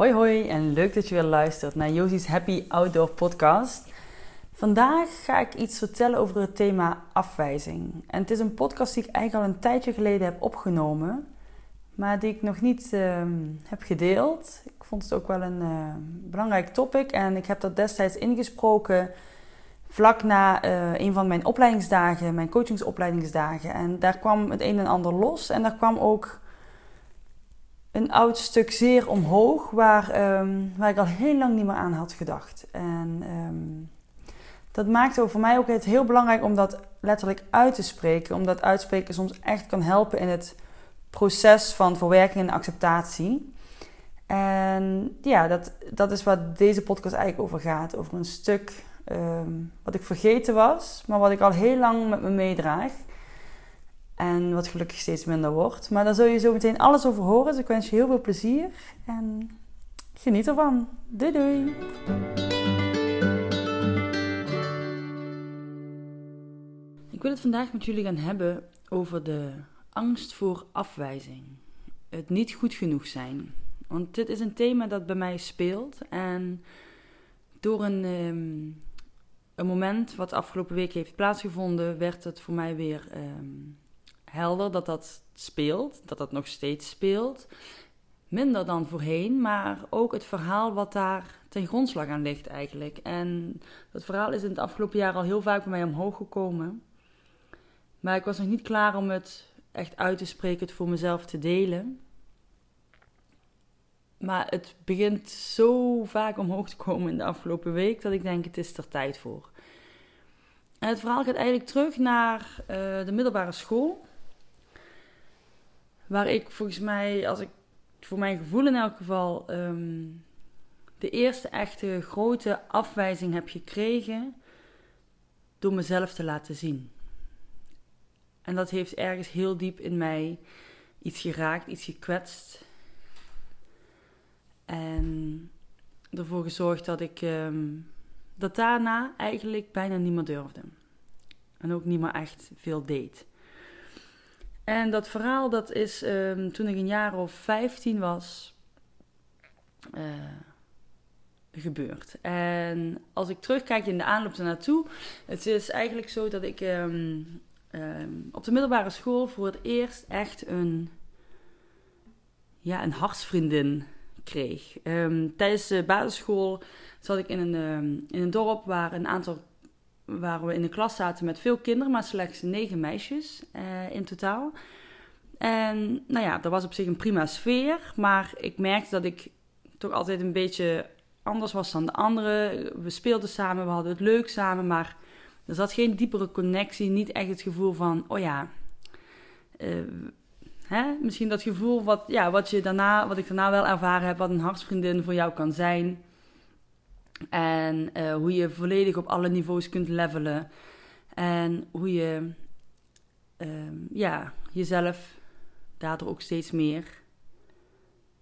Hoi hoi en leuk dat je weer luistert naar Josie's Happy Outdoor Podcast. Vandaag ga ik iets vertellen over het thema afwijzing. En het is een podcast die ik eigenlijk al een tijdje geleden heb opgenomen, maar die ik nog niet ehm, heb gedeeld. Ik vond het ook wel een uh, belangrijk topic en ik heb dat destijds ingesproken vlak na uh, een van mijn opleidingsdagen, mijn coachingsopleidingsdagen. En daar kwam het een en ander los en daar kwam ook een oud stuk zeer omhoog waar, um, waar ik al heel lang niet meer aan had gedacht. En um, dat maakte voor mij ook het heel belangrijk om dat letterlijk uit te spreken. Omdat uitspreken soms echt kan helpen in het proces van verwerking en acceptatie. En ja, dat, dat is waar deze podcast eigenlijk over gaat. Over een stuk um, wat ik vergeten was, maar wat ik al heel lang met me meedraag. En wat gelukkig steeds minder wordt. Maar daar zul je zo meteen alles over horen. Dus ik wens je heel veel plezier en geniet ervan. Doei doei! Ik wil het vandaag met jullie gaan hebben over de angst voor afwijzing. Het niet goed genoeg zijn. Want dit is een thema dat bij mij speelt. En door een, um, een moment wat afgelopen week heeft plaatsgevonden, werd het voor mij weer um, helder dat dat speelt, dat dat nog steeds speelt. Minder dan voorheen, maar ook het verhaal wat daar ten grondslag aan ligt eigenlijk. En dat verhaal is in het afgelopen jaar al heel vaak bij mij omhoog gekomen. Maar ik was nog niet klaar om het echt uit te spreken, het voor mezelf te delen. Maar het begint zo vaak omhoog te komen in de afgelopen week dat ik denk: het is er tijd voor. En het verhaal gaat eigenlijk terug naar uh, de middelbare school. Waar ik volgens mij, als ik voor mijn gevoel in elk geval, um, de eerste echte grote afwijzing heb gekregen door mezelf te laten zien. En dat heeft ergens heel diep in mij iets geraakt, iets gekwetst. En ervoor gezorgd dat ik um, dat daarna eigenlijk bijna niet meer durfde. En ook niet meer echt veel deed. En dat verhaal, dat is um, toen ik een jaar of 15 was, uh, gebeurd. En als ik terugkijk in de aanloop ernaartoe, het is eigenlijk zo dat ik um, um, op de middelbare school voor het eerst echt een, ja, een hartsvriendin kreeg. tijdens de basisschool zat ik in een, in een dorp waar een aantal waar we in de klas zaten met veel kinderen, maar slechts negen meisjes uh, in totaal. En nou ja, dat was op zich een prima sfeer, maar ik merkte dat ik toch altijd een beetje anders was dan de anderen. We speelden samen, we hadden het leuk samen, maar er zat geen diepere connectie, niet echt het gevoel van, oh ja, uh, hè? misschien dat gevoel wat, ja, wat, je daarna, wat ik daarna wel ervaren heb, wat een hartsvriendin voor jou kan zijn. En uh, hoe je volledig op alle niveaus kunt levelen. En hoe je uh, ja, jezelf daardoor ook steeds meer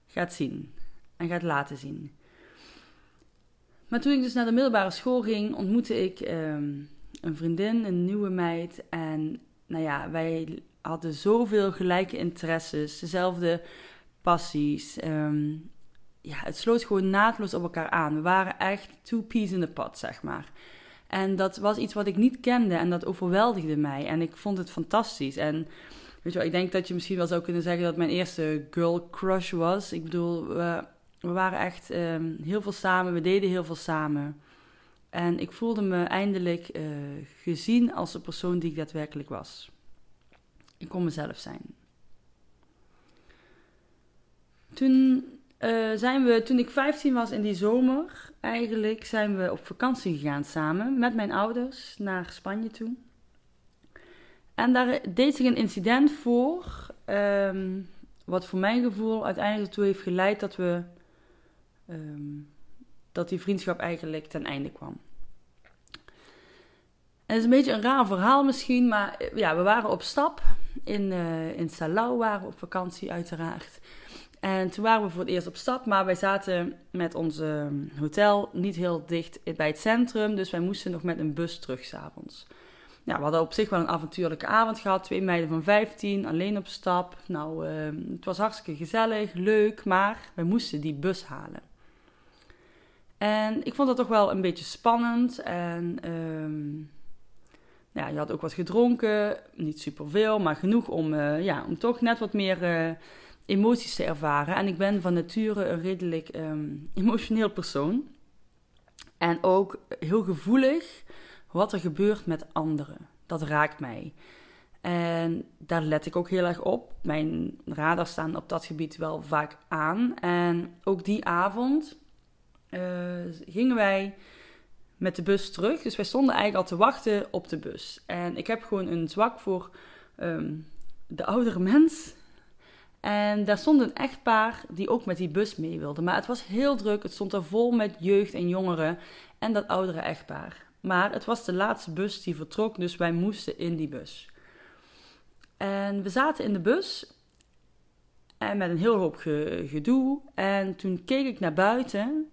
gaat zien en gaat laten zien. Maar toen ik dus naar de middelbare school ging, ontmoette ik um, een vriendin, een nieuwe meid. En nou ja, wij hadden zoveel gelijke interesses, dezelfde passies. Um, ja, het sloot gewoon naadloos op elkaar aan. We waren echt two peas in the pot, zeg maar. En dat was iets wat ik niet kende en dat overweldigde mij. En ik vond het fantastisch. En weet je wel, ik denk dat je misschien wel zou kunnen zeggen dat mijn eerste girl crush was. Ik bedoel, we We waren echt ehm, heel veel samen, we deden heel veel samen. En ik voelde me eindelijk uh, gezien als de persoon die ik daadwerkelijk was. Ik kon mezelf zijn. Toen, uh, zijn we, toen ik 15 was in die zomer, eigenlijk zijn we op vakantie gegaan samen met mijn ouders naar Spanje toe. En daar deed zich een incident voor, um, wat voor mijn gevoel uiteindelijk ertoe heeft geleid dat we um, dat die vriendschap eigenlijk ten einde kwam. En het is een beetje een raar verhaal misschien, maar eh, ja, we waren op stap in, uh, in Salau, waren we op vakantie uiteraard. En toen waren we voor het eerst op stap, maar wij zaten met onze hotel niet heel dicht bij het centrum, dus wij moesten nog met een bus terug s'avonds. Ja, we hadden op zich wel een avontuurlijke avond gehad. Twee meiden van 15, alleen op stap. Nou, uh, het was hartstikke gezellig, leuk, maar we moesten die bus halen. En ik vond dat toch wel een beetje spannend. En um, ja, je had ook wat gedronken. Niet superveel, maar genoeg om, uh, ja, om toch net wat meer uh, emoties te ervaren. En ik ben van nature een redelijk um, emotioneel persoon. En ook heel gevoelig wat er gebeurt met anderen. Dat raakt mij. En daar let ik ook heel erg op. Mijn radars staan op dat gebied wel vaak aan. En ook die avond uh, gingen wij met de bus terug. Dus wij stonden eigenlijk al te wachten op de bus. En ik heb gewoon een zwak voor um, de oudere mens. En daar stond een echtpaar die ook met die bus mee wilde. Maar het was heel druk. Het stond er vol met jeugd en jongeren en dat oudere echtpaar. Maar het was de laatste bus die vertrok, dus wij moesten in die bus. En we zaten in de bus en met een heel hoop gedoe. En toen keek ik naar buiten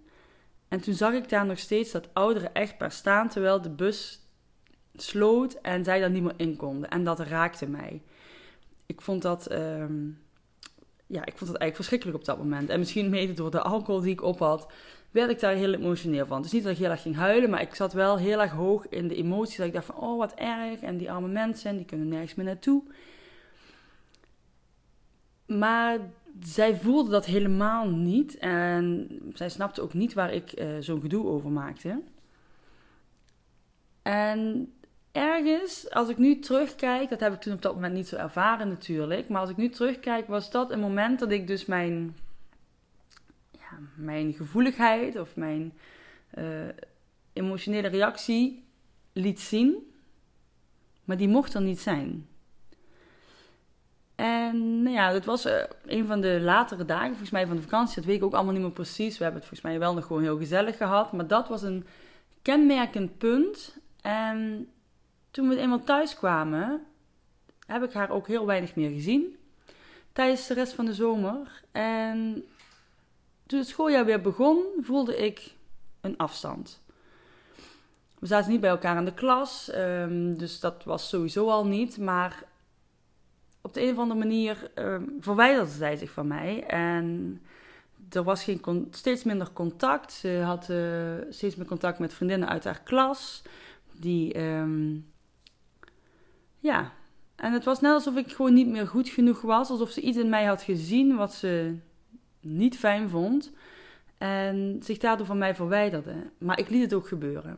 en toen zag ik daar nog steeds dat oudere echtpaar staan terwijl de bus sloot en zij daar niet meer in konden. En dat raakte mij. Ik vond dat, um, ja, ik vond dat eigenlijk verschrikkelijk op dat moment. En misschien mede door de alcohol die ik op had, werd ik daar heel emotioneel van. Het is niet dat ik heel erg ging huilen, maar ik zat wel heel erg hoog in de emoties. Dat ik dacht van, oh wat erg. En die arme mensen, die kunnen nergens meer naartoe. Maar zij voelde dat helemaal niet. En zij snapte ook niet waar ik uh, zo'n gedoe over maakte. En ergens, als ik nu terugkijk, dat heb ik toen op dat moment niet zo ervaren natuurlijk. Maar als ik nu terugkijk, was dat een moment dat ik dus mijn mijn gevoeligheid of mijn uh, emotionele reactie liet zien, maar die mocht er niet zijn. En nou ja, dat was uh, een van de latere dagen, volgens mij van de vakantie. Dat weet ik ook allemaal niet meer precies. We hebben het volgens mij wel nog gewoon heel gezellig gehad. Maar dat was een kenmerkend punt. En toen we eenmaal thuis kwamen, heb ik haar ook heel weinig meer gezien. Tijdens de rest van de zomer. En toen het schooljaar weer begon, voelde ik een afstand. We zaten niet bij elkaar in de klas, um, dus dat was sowieso al niet. Maar op de een of andere manier um, verwijderde zij zich van mij. En er was geen steeds minder contact. Ze had steeds meer contact met vriendinnen uit haar klas. Die, um, ja. En het was net alsof ik gewoon niet meer goed genoeg was. Alsof ze iets in mij had gezien wat ze niet fijn vond en zich daardoor van mij verwijderde. Maar ik liet het ook gebeuren.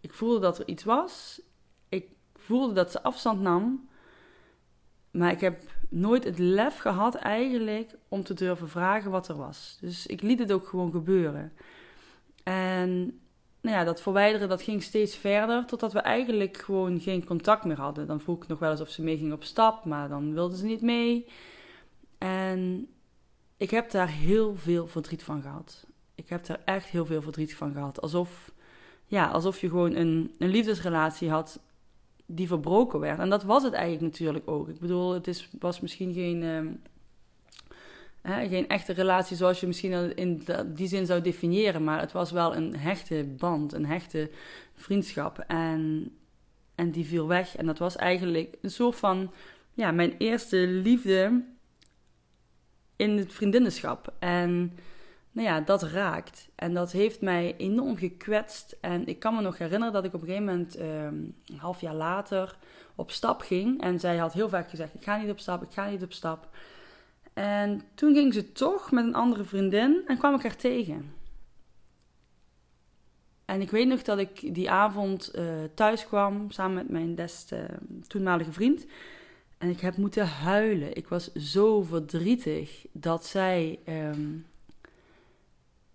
Ik voelde dat er iets was. Ik voelde dat ze afstand nam. Maar ik heb nooit het lef gehad eigenlijk om te durven vragen wat er was. Dus ik liet het ook gewoon gebeuren. En nou ja, dat verwijderen dat ging steeds verder, totdat we eigenlijk gewoon geen contact meer hadden. Dan vroeg ik nog wel eens of ze mee ging op stap, maar dan wilde ze niet mee. En ik heb daar heel veel verdriet van gehad. Ik heb daar echt heel veel verdriet van gehad. Alsof, ja, alsof je gewoon een, een liefdesrelatie had die verbroken werd. En dat was het eigenlijk natuurlijk ook. Ik bedoel, het is, was misschien geen, uh, geen echte relatie zoals je misschien in die zin zou definiëren. Maar het was wel een hechte band, een hechte vriendschap. En, en die viel weg. En dat was eigenlijk een soort van, ja, mijn eerste liefde in het vriendinnenschap. En nou ja, dat raakt. En dat heeft mij enorm gekwetst. En ik kan me nog herinneren dat ik op een gegeven moment, ehm, een half jaar later, op stap ging. En zij had heel vaak gezegd: Ik ga niet op stap, ik ga niet op stap. En toen ging ze toch met een andere vriendin en kwam ik haar tegen. En ik weet nog dat ik die avond uh, thuis kwam samen met mijn des uh, toenmalige vriend. En ik heb moeten huilen. Ik was zo verdrietig dat zij um,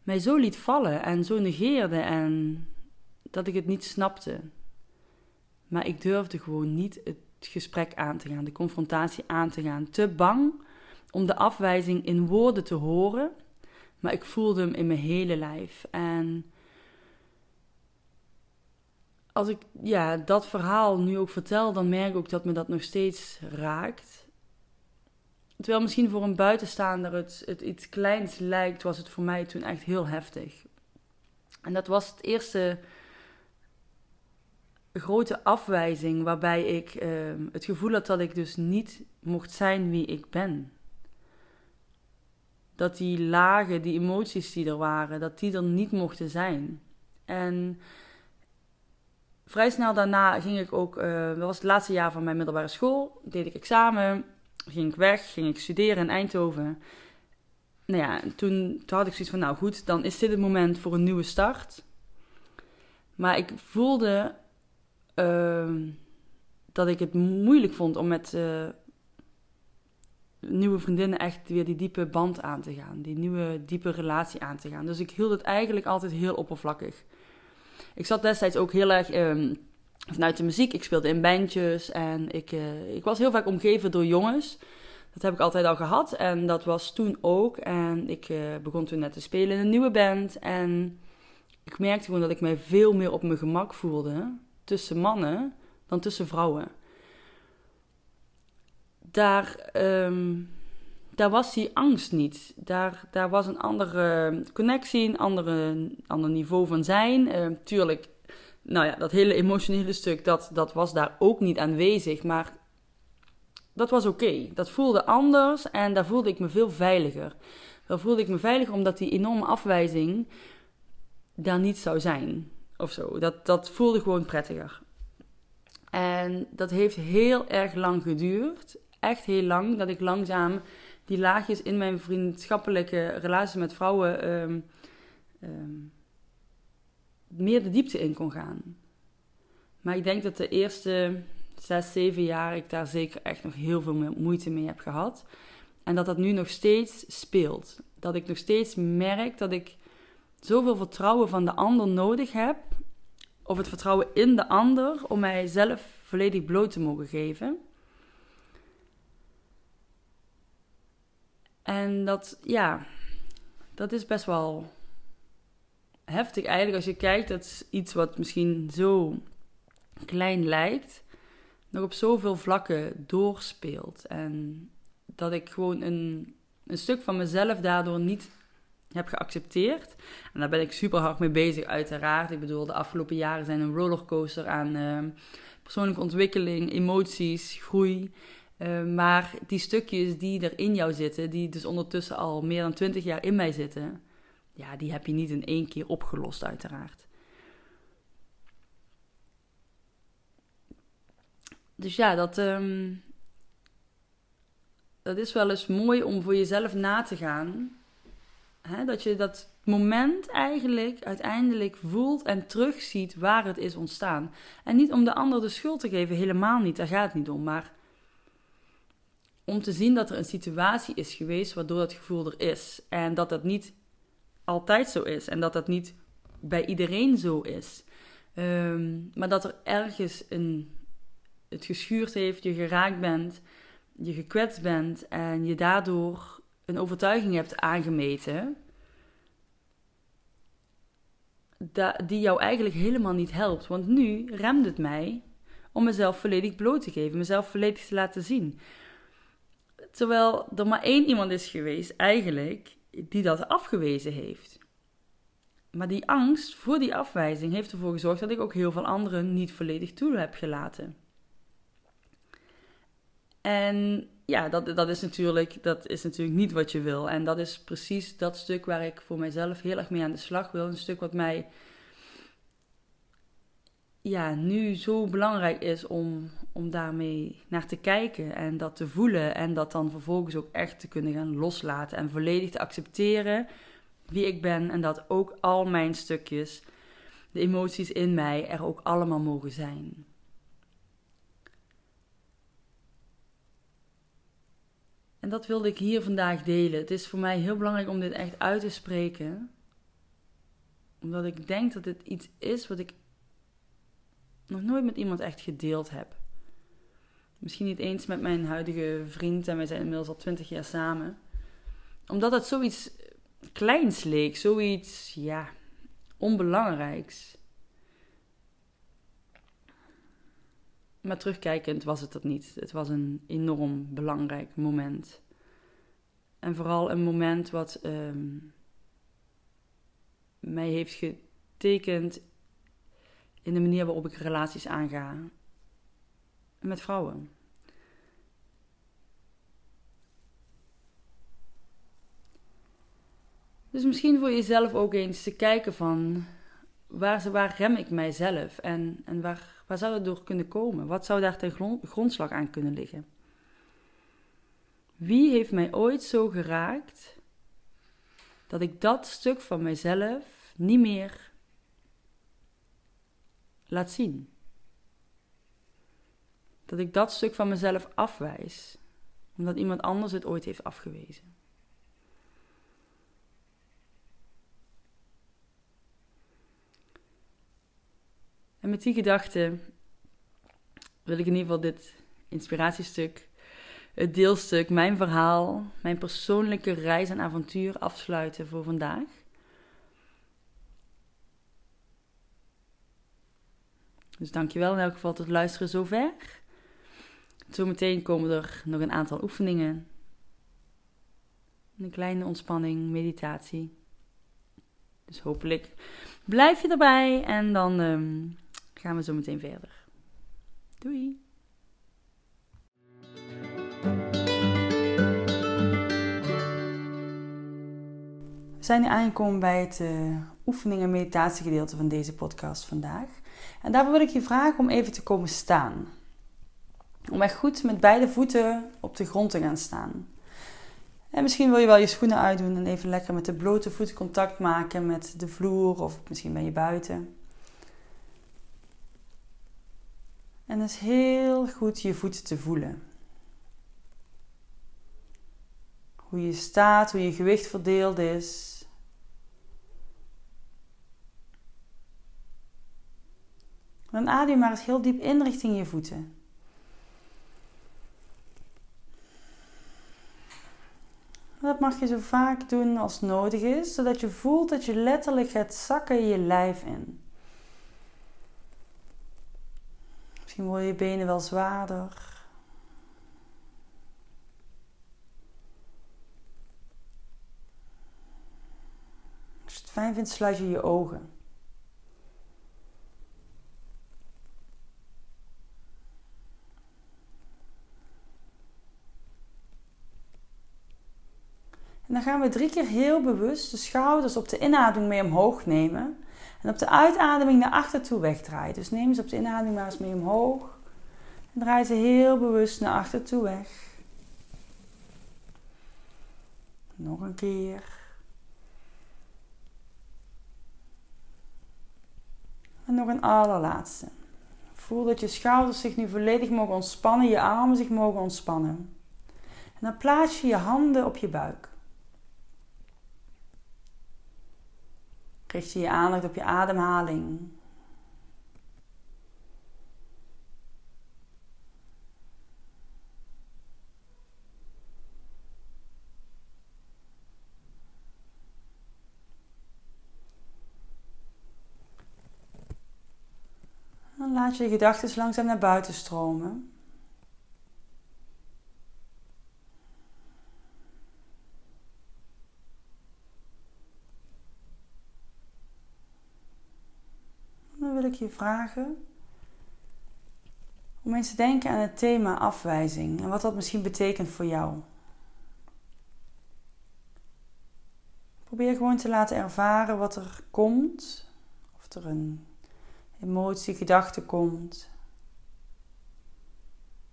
mij zo liet vallen en zo negeerde en dat ik het niet snapte. Maar ik durfde gewoon niet het gesprek aan te gaan, de confrontatie aan te gaan. Te bang om de afwijzing in woorden te horen, maar ik voelde hem in mijn hele lijf. En als ik ja, dat verhaal nu ook vertel, dan merk ik ook dat me dat nog steeds raakt. Terwijl misschien voor een buitenstaander het, het iets kleins lijkt, was het voor mij toen echt heel heftig. En dat was het eerste grote afwijzing waarbij ik uh, het gevoel had dat ik dus niet mocht zijn wie ik ben. Dat die lagen, die emoties die er waren, dat die er niet mochten zijn. En vrij snel daarna ging ik ook, uh, dat was het laatste jaar van mijn middelbare school, deed ik examen, ging ik weg, ging ik studeren in Eindhoven. Nou ja, toen, had ik zoiets van, nou goed, dan is dit het moment voor een nieuwe start. Maar ik voelde uh, dat ik het moeilijk vond om met uh, nieuwe vriendinnen echt weer die diepe band aan te gaan. Die nieuwe diepe relatie aan te gaan. Dus ik hield het eigenlijk altijd heel oppervlakkig. Ik zat destijds ook heel erg um, vanuit de muziek. Ik speelde in bandjes en ik, uh, ik was heel vaak omgeven door jongens. Dat heb ik altijd al gehad en dat was toen ook. En ik uh, begon toen net te spelen in een nieuwe band. En ik merkte gewoon dat ik mij veel meer op mijn gemak voelde tussen mannen dan tussen vrouwen. Daar, um, daar was die angst niet. Daar, daar was een andere connectie, een andere, ander niveau van zijn. Uh, tuurlijk, nou ja, dat hele emotionele stuk, dat, dat was daar ook niet aanwezig. Maar dat was oké. Dat voelde anders en daar voelde ik me veel veiliger. Daar voelde ik me veiliger omdat die enorme afwijzing daar niet zou zijn of zo. Dat, dat voelde gewoon prettiger. En dat heeft heel erg lang geduurd. Echt heel lang. Dat ik langzaam die laagjes in mijn vriendschappelijke relatie met vrouwen um, um, meer de diepte in kon gaan. Maar ik denk dat de eerste zes, zeven jaar ik daar zeker echt nog heel veel moeite mee heb gehad. En dat dat nu nog steeds speelt. Dat ik nog steeds merk dat ik zoveel vertrouwen van de ander nodig heb, of het vertrouwen in de ander, om mijzelf volledig bloot te mogen geven. En dat, ja, dat is best wel heftig eigenlijk als je kijkt. Dat iets wat misschien zo klein lijkt, nog op zoveel vlakken doorspeelt. En dat ik gewoon een, een stuk van mezelf daardoor niet heb geaccepteerd. En daar ben ik super hard mee bezig, uiteraard. Ik bedoel, de afgelopen jaren zijn een rollercoaster aan uh, persoonlijke ontwikkeling, emoties, groei. Uh, maar die stukjes die er in jou zitten, die dus ondertussen al meer dan twintig jaar in mij zitten, ja, die heb je niet in één keer opgelost, uiteraard. Dus ja, dat, um, dat is wel eens mooi om voor jezelf na te gaan dat je dat moment eigenlijk uiteindelijk voelt en terugziet waar het is ontstaan. En niet om de ander de schuld te geven, helemaal niet, daar gaat het niet om. Maar om te zien dat er een situatie is geweest waardoor dat gevoel er is. En dat dat niet altijd zo is. En dat dat niet bij iedereen zo is. Um, maar dat er ergens een, het geschuurd heeft, je geraakt bent, je gekwetst bent en je daardoor een overtuiging hebt aangemeten, die jou eigenlijk helemaal niet helpt. Want nu remt het mij om mezelf volledig bloot te geven, mezelf volledig te laten zien. Terwijl er maar één iemand is geweest, eigenlijk, die dat afgewezen heeft. Maar die angst voor die afwijzing heeft ervoor gezorgd dat ik ook heel veel anderen niet volledig toe heb gelaten. En ja, dat, dat, is natuurlijk, dat is natuurlijk niet wat je wil. En dat is precies dat stuk waar ik voor mijzelf heel erg mee aan de slag wil. Een stuk wat mij ja, nu zo belangrijk is om, om daarmee naar te kijken en dat te voelen en dat dan vervolgens ook echt te kunnen gaan loslaten en volledig te accepteren wie ik ben en dat ook al mijn stukjes, de emoties in mij er ook allemaal mogen zijn. En dat wilde ik hier vandaag delen. Het is voor mij heel belangrijk om dit echt uit te spreken. Omdat ik denk dat dit iets is wat ik nog nooit met iemand echt gedeeld heb. Misschien niet eens met mijn huidige vriend en wij zijn inmiddels al twintig jaar samen. Omdat het zoiets kleins leek, zoiets, ja, onbelangrijks. Maar terugkijkend was het dat niet. Het was een enorm belangrijk moment. En vooral een moment wat ehm, mij heeft getekend in de manier waarop ik relaties aanga met vrouwen. Dus misschien voor jezelf ook eens te kijken van waar, waar rem ik mijzelf en, en waar, waar zou dat door kunnen komen? Wat zou daar ten grondslag aan kunnen liggen? Wie heeft mij ooit zo geraakt dat ik dat stuk van mijzelf niet meer laat zien? Dat ik dat stuk van mezelf afwijs, omdat iemand anders het ooit heeft afgewezen. En met die gedachte wil ik in ieder geval dit inspiratiestuk, het deelstuk, mijn verhaal, mijn persoonlijke reis en avontuur afsluiten voor vandaag. Dus dankjewel in elk geval tot luisteren zover. Zometeen komen er nog een aantal oefeningen. Een kleine ontspanning, meditatie. Dus hopelijk blijf je erbij en dan um, gaan we zo meteen verder. Doei! We zijn nu aangekomen bij het uh, oefening- en meditatiegedeelte van deze podcast vandaag. En daarvoor wil ik je vragen om even te komen staan. Om echt goed met beide voeten op de grond te gaan staan. En misschien wil je wel je schoenen uitdoen en even lekker met de blote voeten contact maken met de vloer of misschien ben je buiten. En is heel goed je voeten te voelen. Hoe je staat, hoe je gewicht verdeeld is. Dan adem maar eens heel diep in richting je voeten. Mag je zo vaak doen als nodig is, zodat je voelt dat je letterlijk gaat zakken je lijf in. Misschien worden je benen wel zwaarder. Als je het fijn vindt, sluit je je ogen. En dan gaan we drie keer heel bewust de schouders op de inademing mee omhoog nemen. En op de uitademing naar achter toe wegdraaien. Dus neem ze op de inademing maar eens mee omhoog. En draai ze heel bewust naar achter toe weg. Nog een keer. En nog een allerlaatste. Voel dat je schouders zich nu volledig mogen ontspannen, je armen zich mogen ontspannen. En dan plaats je je handen op je buik. Richt je je aandacht op je ademhaling. Laat je je gedachten langzaam naar buiten stromen. Je vragen om eens te denken aan het thema afwijzing en wat dat misschien betekent voor jou. Probeer gewoon te laten ervaren wat er komt, of er een emotie, gedachte komt.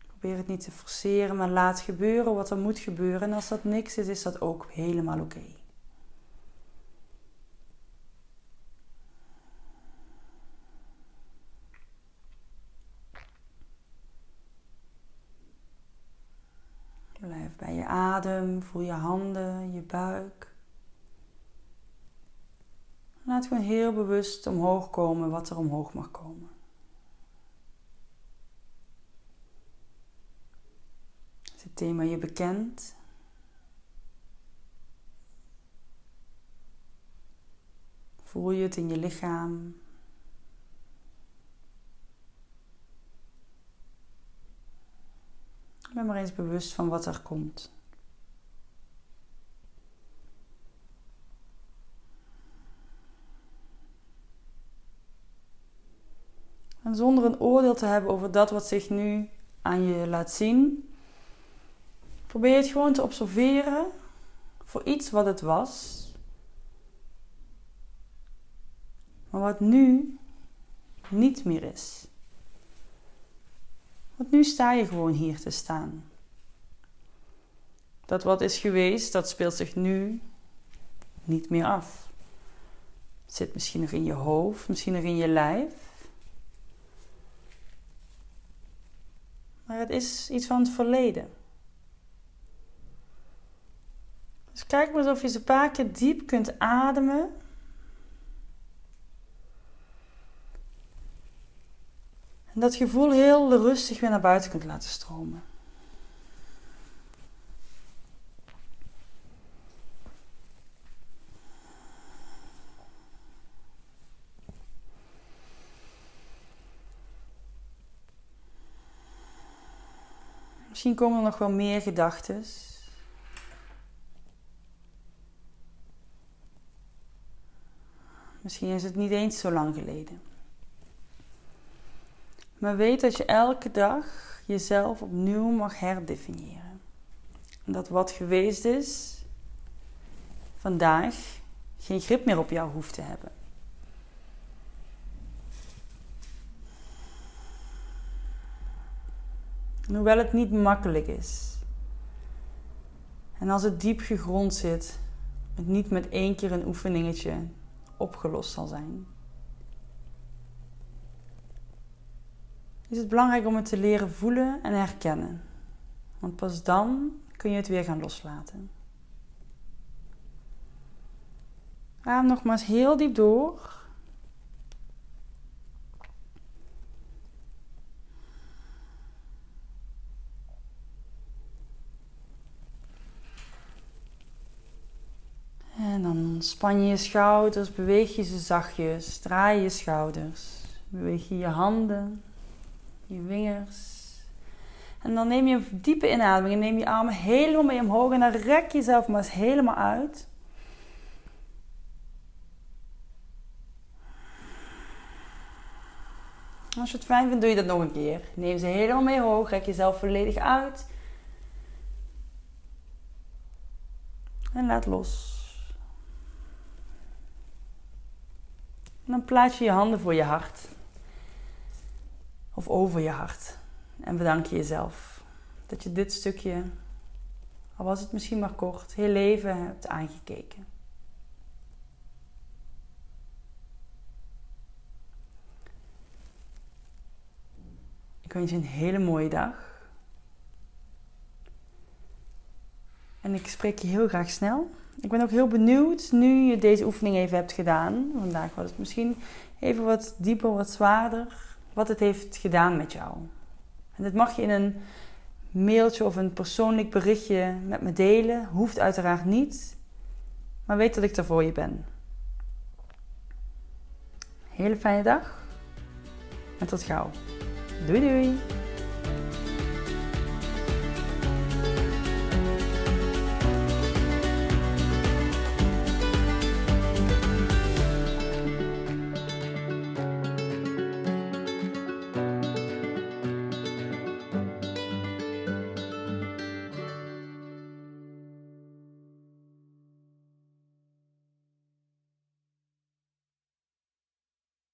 Probeer het niet te forceren, maar laat gebeuren wat er moet gebeuren. En als dat niks is, is dat ook helemaal oké. Bij je adem, voel je handen, je buik. Laat gewoon heel bewust omhoog komen wat er omhoog mag komen. Is het thema je bekend? Voel je het in je lichaam? Ben maar eens bewust van wat er komt. En zonder een oordeel te hebben over dat wat zich nu aan je laat zien, probeer het gewoon te observeren voor iets wat het was, maar wat nu niet meer is. Want nu sta je gewoon hier te staan. Dat wat is geweest, dat speelt zich nu niet meer af. Het zit misschien nog in je hoofd, misschien nog in je lijf. Maar het is iets van het verleden. Dus kijk maar of je eens een paar keer diep kunt ademen. En dat gevoel heel rustig weer naar buiten kunt laten stromen. Misschien komen er nog wel meer gedachten. Misschien is het niet eens zo lang geleden. Maar weet dat je elke dag jezelf opnieuw mag herdefiniëren. En dat wat geweest is, vandaag geen grip meer op jou hoeft te hebben. En hoewel het niet makkelijk is. En als het diep gegrond zit, het niet met één keer een oefeningetje opgelost zal zijn. Is het belangrijk om het te leren voelen en herkennen. Want pas dan kun je het weer gaan loslaten. Adem nogmaals heel diep door. En dan span je je schouders, beweeg je ze zachtjes, draai je schouders, beweeg je je handen, je vingers. En dan neem je een diepe inademing en neem je armen helemaal mee omhoog en dan rek jezelf maar eens helemaal uit. Als je het fijn vindt, doe je dat nog een keer. Neem ze helemaal mee omhoog, rek jezelf volledig uit. En laat los. En dan plaats je je handen voor je hart. Of over je hart. En bedank je jezelf dat je dit stukje, al was het misschien maar kort, heel leven hebt aangekeken. Ik wens je een hele mooie dag. En ik spreek je heel graag snel. Ik ben ook heel benieuwd, nu je deze oefening even hebt gedaan. Vandaag was het misschien even wat dieper, wat zwaarder. Wat het heeft gedaan met jou. En dit mag je in een mailtje of een persoonlijk berichtje met me delen. Hoeft uiteraard niet. Maar weet dat ik er voor je ben. Hele fijne dag. En tot gauw. Doei doei.